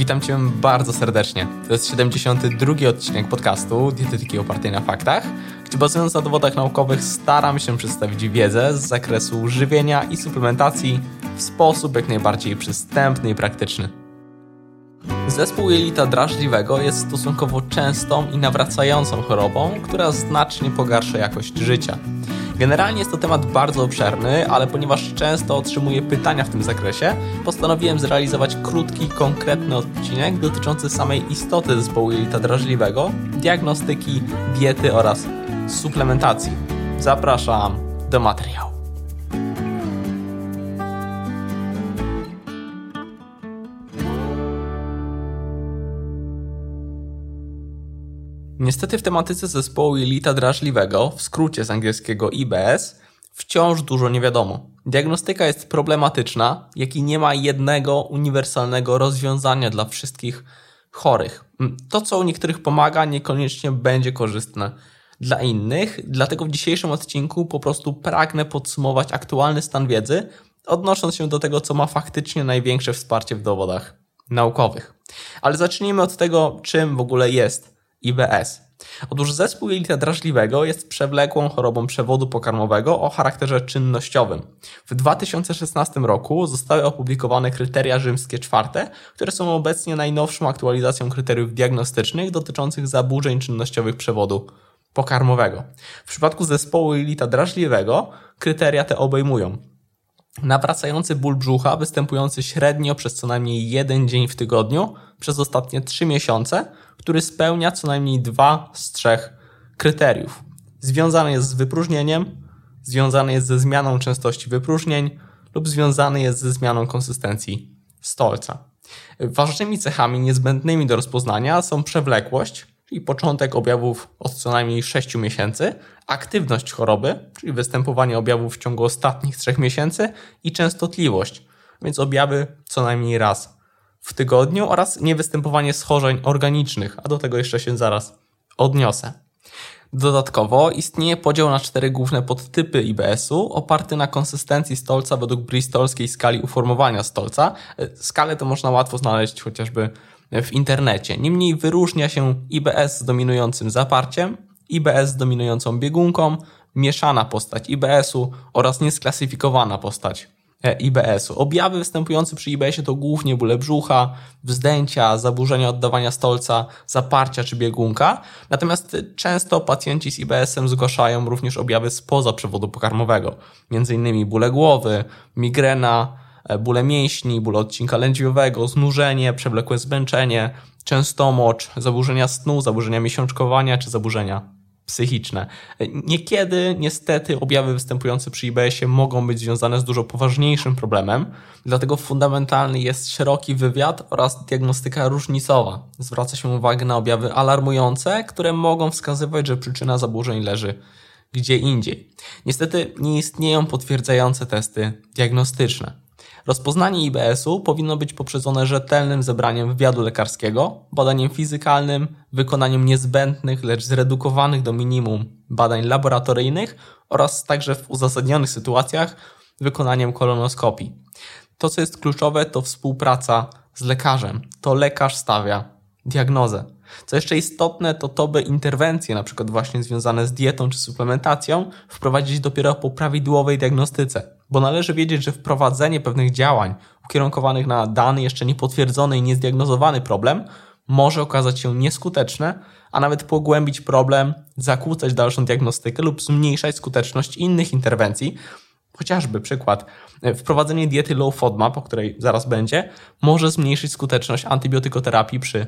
Witam Cię bardzo serdecznie. To jest 72 odcinek podcastu Dietetyki opartej na faktach, gdzie bazując na dowodach naukowych staram się przedstawić wiedzę z zakresu żywienia i suplementacji w sposób jak najbardziej przystępny i praktyczny. Zespół jelita drażliwego jest stosunkowo częstą i nawracającą chorobą, która znacznie pogarsza jakość życia. Generalnie jest to temat bardzo obszerny, ale ponieważ często otrzymuję pytania w tym zakresie, postanowiłem zrealizować krótki, konkretny odcinek dotyczący samej istoty zespołu jelita drażliwego, diagnostyki, diety oraz suplementacji. Zapraszam do materiału. Niestety w tematyce zespołu jelita drażliwego, w skrócie z angielskiego IBS, wciąż dużo nie wiadomo. Diagnostyka jest problematyczna, jak i nie ma jednego uniwersalnego rozwiązania dla wszystkich chorych. To, co u niektórych pomaga, niekoniecznie będzie korzystne dla innych, dlatego w dzisiejszym odcinku po prostu pragnę podsumować aktualny stan wiedzy, odnosząc się do tego, co ma faktycznie największe wsparcie w dowodach naukowych. Ale zacznijmy od tego, czym w ogóle jest IBS. Otóż zespół jelita drażliwego jest przewlekłą chorobą przewodu pokarmowego o charakterze czynnościowym. W 2016 roku zostały opublikowane kryteria rzymskie czwarte, które są obecnie najnowszą aktualizacją kryteriów diagnostycznych dotyczących zaburzeń czynnościowych przewodu pokarmowego. W przypadku zespołu jelita drażliwego kryteria te obejmują nawracający ból brzucha występujący średnio przez co najmniej jeden dzień w tygodniu przez ostatnie 3 miesiące, który spełnia co najmniej dwa z trzech kryteriów. Związany jest z wypróżnieniem, związany jest ze zmianą częstości wypróżnień lub związany jest ze zmianą konsystencji stolca. Ważnymi cechami niezbędnymi do rozpoznania są przewlekłość, czyli początek objawów od co najmniej 6 miesięcy, aktywność choroby, czyli występowanie objawów w ciągu ostatnich 3 miesięcy i częstotliwość, więc objawy co najmniej raz w tygodniu oraz niewystępowanie schorzeń organicznych, a do tego jeszcze się zaraz odniosę. Dodatkowo istnieje podział na cztery główne podtypy IBS-u, oparty na konsystencji stolca według bristolskiej skali uformowania stolca. Skalę to można łatwo znaleźć chociażby w internecie. Niemniej wyróżnia się IBS z dominującym zaparciem, IBS z dominującą biegunką, mieszana postać IBS-u oraz niesklasyfikowana postać E, IBS-u. Objawy występujące przy IBS-ie to głównie bóle brzucha, wzdęcia, zaburzenia oddawania stolca, zaparcia czy biegunka. Natomiast często pacjenci z IBS-em zgłaszają również objawy spoza przewodu pokarmowego, m.in. bóle głowy, migrena, bóle mięśni, bóle odcinka lędźwiowego, znużenie, przewlekłe zmęczenie, często mocz, zaburzenia snu, zaburzenia miesiączkowania czy zaburzenia psychiczne. Niekiedy, niestety, objawy występujące przy IBS-ie mogą być związane z dużo poważniejszym problemem, dlatego fundamentalny jest szeroki wywiad oraz diagnostyka różnicowa. Zwraca się uwagę na objawy alarmujące, które mogą wskazywać, że przyczyna zaburzeń leży gdzie indziej. Niestety nie istnieją potwierdzające testy diagnostyczne. Rozpoznanie IBS-u powinno być poprzedzone rzetelnym zebraniem wywiadu lekarskiego, badaniem fizykalnym, wykonaniem niezbędnych, lecz zredukowanych do minimum badań laboratoryjnych oraz także w uzasadnionych sytuacjach wykonaniem kolonoskopii. To, co jest kluczowe, to współpraca z lekarzem. To lekarz stawia diagnozę. Co jeszcze istotne, to to, by interwencje, na przykład właśnie związane z dietą czy suplementacją, wprowadzić dopiero po prawidłowej diagnostyce. Bo należy wiedzieć, że wprowadzenie pewnych działań ukierunkowanych na dany jeszcze niepotwierdzony i niezdiagnozowany problem może okazać się nieskuteczne, a nawet pogłębić problem, zakłócać dalszą diagnostykę lub zmniejszać skuteczność innych interwencji. Chociażby przykład, wprowadzenie diety low FODMAP, o której zaraz będzie, może zmniejszyć skuteczność antybiotykoterapii przy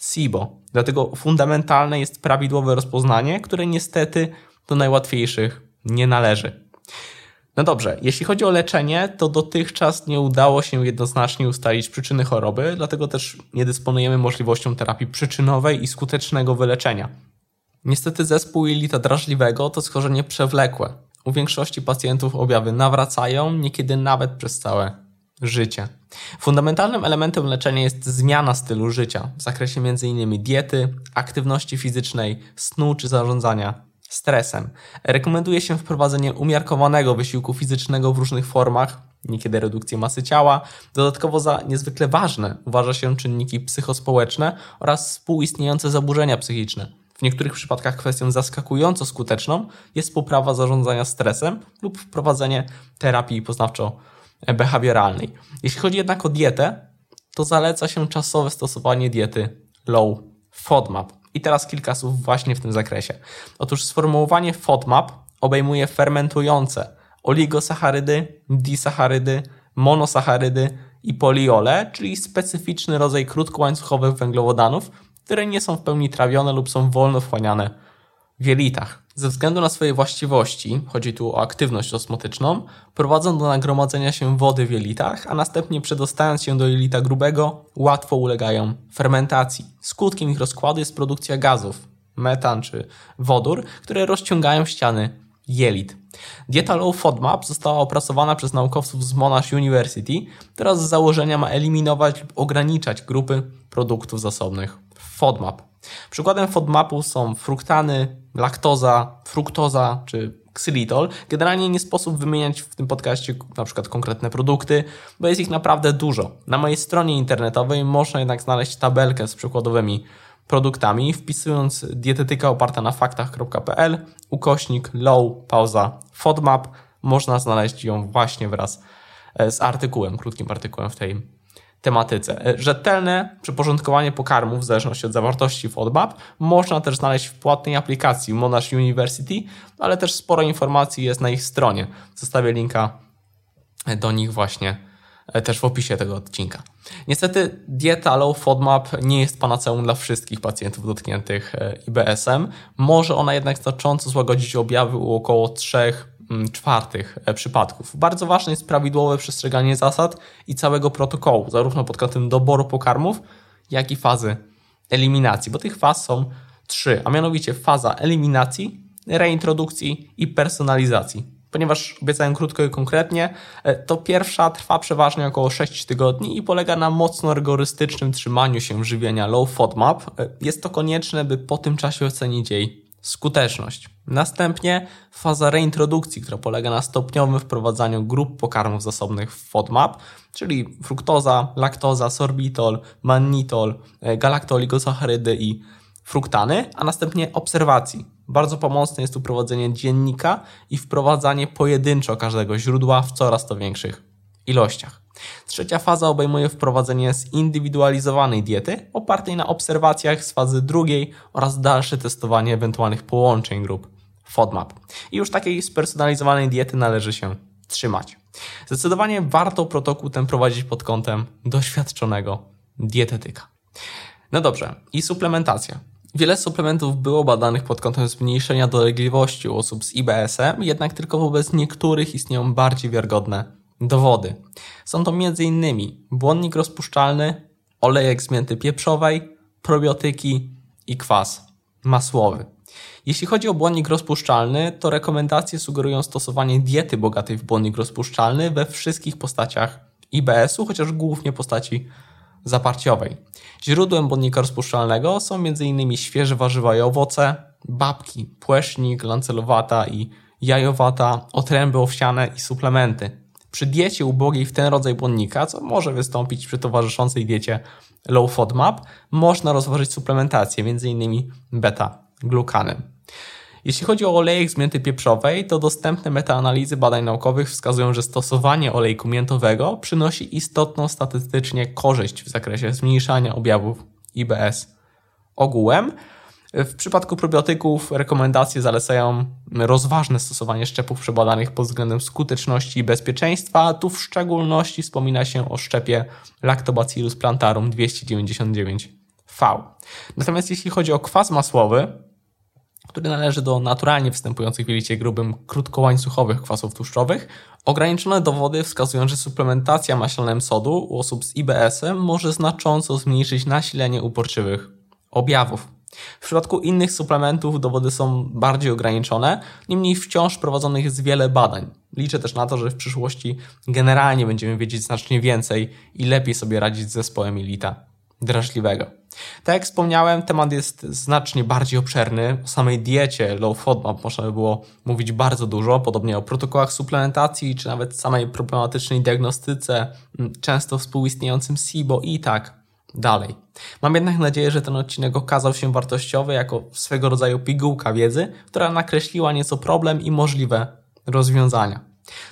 SIBO. Dlatego fundamentalne jest prawidłowe rozpoznanie, które niestety do najłatwiejszych nie należy. No dobrze, jeśli chodzi o leczenie, to dotychczas nie udało się jednoznacznie ustalić przyczyny choroby, dlatego też nie dysponujemy możliwością terapii przyczynowej i skutecznego wyleczenia. Niestety zespół jelita drażliwego to schorzenie przewlekłe. U większości pacjentów objawy nawracają, niekiedy nawet przez całe życie. Fundamentalnym elementem leczenia jest zmiana stylu życia w zakresie m.in. diety, aktywności fizycznej, snu czy zarządzania stresem. Rekomenduje się wprowadzenie umiarkowanego wysiłku fizycznego w różnych formach, niekiedy redukcję masy ciała. Dodatkowo za niezwykle ważne uważa się czynniki psychospołeczne oraz współistniejące zaburzenia psychiczne. W niektórych przypadkach kwestią zaskakująco skuteczną jest poprawa zarządzania stresem lub wprowadzenie terapii poznawczo-behawioralnej. Jeśli chodzi jednak o dietę, to zaleca się czasowe stosowanie diety low FODMAP. I teraz kilka słów właśnie w tym zakresie. Otóż sformułowanie FODMAP obejmuje fermentujące oligosacharydy, disacharydy, monosacharydy i poliole, czyli specyficzny rodzaj krótkołańcuchowych węglowodanów, które nie są w pełni trawione lub są wolno wchłaniane w jelitach. Ze względu na swoje właściwości, chodzi tu o aktywność osmotyczną, prowadzą do nagromadzenia się wody w jelitach, a następnie przedostając się do jelita grubego, łatwo ulegają fermentacji. Skutkiem ich rozkładu jest produkcja gazów, metan czy wodór, które rozciągają ściany jelit. Dieta Low FODMAP została opracowana przez naukowców z Monash University, która z założenia ma eliminować lub ograniczać grupy produktów zasobnych FODMAP. Przykładem FODMAPu są fruktany, laktoza, fruktoza czy ksylitol. Generalnie nie sposób wymieniać w tym podcaście na przykład konkretne produkty, bo jest ich naprawdę dużo. Na mojej stronie internetowej można jednak znaleźć tabelkę z przykładowymi produktami, wpisując dietetyka oparta na faktach.pl, ukośnik low, pauza, FODMAP, można znaleźć ją właśnie wraz e, z artykułem, krótkim artykułem w tej tematyce. E, rzetelne przeporządkowanie pokarmów w zależności od zawartości FODMAP można też znaleźć w płatnej aplikacji Monash University, ale też sporo informacji jest na ich stronie. Zostawię linka do nich właśnie e, też w opisie tego odcinka. Niestety dieta low FODMAP nie jest panaceum dla wszystkich pacjentów dotkniętych e, IBS-em. Może ona jednak znacząco złagodzić objawy u około 3 mm, czwartych e, przypadków. Bardzo ważne jest prawidłowe przestrzeganie zasad i całego protokołu, zarówno pod kątem doboru pokarmów, jak i fazy eliminacji, bo tych faz są trzy, a mianowicie faza eliminacji, reintrodukcji i personalizacji ponieważ obiecałem krótko i konkretnie, e, to pierwsza trwa przeważnie około 6 tygodni i polega na mocno rygorystycznym trzymaniu się żywienia low FODMAP. E, jest to konieczne, by po tym czasie ocenić jej skuteczność. Następnie faza reintrodukcji, która polega na stopniowym wprowadzaniu grup pokarmów zasobnych w FODMAP, czyli fruktoza, laktoza, sorbitol, mannitol, e, galaktoligosacharydy i fruktany, a następnie obserwacji. Bardzo pomocne jest tu prowadzenie dziennika i wprowadzanie pojedynczo każdego źródła w coraz to większych ilościach. Trzecia faza obejmuje wprowadzenie zindywidualizowanej diety opartej na obserwacjach z fazy drugiej oraz dalsze testowanie ewentualnych połączeń grup FODMAP. I już takiej spersonalizowanej diety należy się trzymać. Zdecydowanie warto protokół ten prowadzić pod kątem doświadczonego dietetyka. No dobrze, i suplementacja. Wiele suplementów było badanych pod kątem zmniejszenia dolegliwości u osób z IBS-em, jednak tylko wobec niektórych istnieją bardziej wiarygodne dowody. Są to m.in. błonnik rozpuszczalny, olejek z mięty pieprzowej, probiotyki i kwas masłowy. Jeśli chodzi o błonnik rozpuszczalny, to rekomendacje sugerują stosowanie diety bogatej w błonnik rozpuszczalny we wszystkich postaciach IBS-u, chociaż głównie postaci zaparciowej. Źródłem błonnika rozpuszczalnego są m.in. świeże warzywa i owoce, babki, płesznik, lancelowata i jajowata, otręby owsiane i suplementy. Przy diecie ubogiej w ten rodzaj błonnika, co może wystąpić przy towarzyszącej diecie low FODMAP, można rozważyć suplementację, m.in. beta-glukanem. Jeśli chodzi o olejek z mięty pieprzowej, to dostępne metaanalizy badań naukowych wskazują, że stosowanie olejku miętowego przynosi istotną statystycznie korzyść w zakresie zmniejszania objawów IBS ogółem. W przypadku probiotyków rekomendacje zalecają rozważne stosowanie szczepów przebadanych pod względem skuteczności i bezpieczeństwa. Tu w szczególności wspomina się o szczepie Lactobacillus plantarum 299V. Natomiast jeśli chodzi o kwas masłowy, który należy do naturalnie występujących w jelicie grubym krótkołańcuchowych kwasów tłuszczowych, ograniczone dowody wskazują, że suplementacja maślanem sodu u osób z IBS-em może znacząco zmniejszyć nasilenie uporczywych objawów. W przypadku innych suplementów dowody są bardziej ograniczone, niemniej wciąż prowadzonych jest wiele badań. Liczę też na to, że w przyszłości generalnie będziemy wiedzieć znacznie więcej i lepiej sobie radzić z zespołem jelita drażliwego. Tak jak wspomniałem, temat jest znacznie bardziej obszerny. O samej diecie low FODMAP można by było mówić bardzo dużo, podobnie o protokołach suplementacji, czy nawet samej problematycznej diagnostyce, często współistniejącym SIBO i tak dalej. Mam jednak nadzieję, że ten odcinek okazał się wartościowy jako swego rodzaju pigułka wiedzy, która nakreśliła nieco problem i możliwe rozwiązania.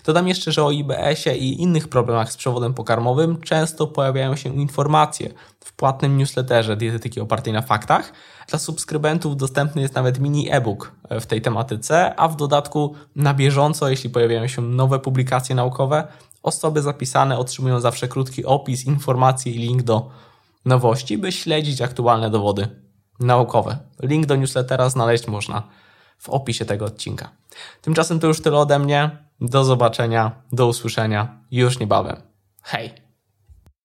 Dodam jeszcze, że o IBS-ie i innych problemach z przewodem pokarmowym często pojawiają się informacje w płatnym newsletterze dietetyki opartej na faktach. Dla subskrybentów dostępny jest nawet mini e-book w tej tematyce, a w dodatku na bieżąco, jeśli pojawiają się nowe publikacje naukowe, osoby zapisane otrzymują zawsze krótki opis, informacje i link do nowości, by śledzić aktualne dowody naukowe. Link do newslettera znaleźć można w opisie tego odcinka. Tymczasem to już tyle ode mnie. Do zobaczenia, do usłyszenia już niebawem. Hej!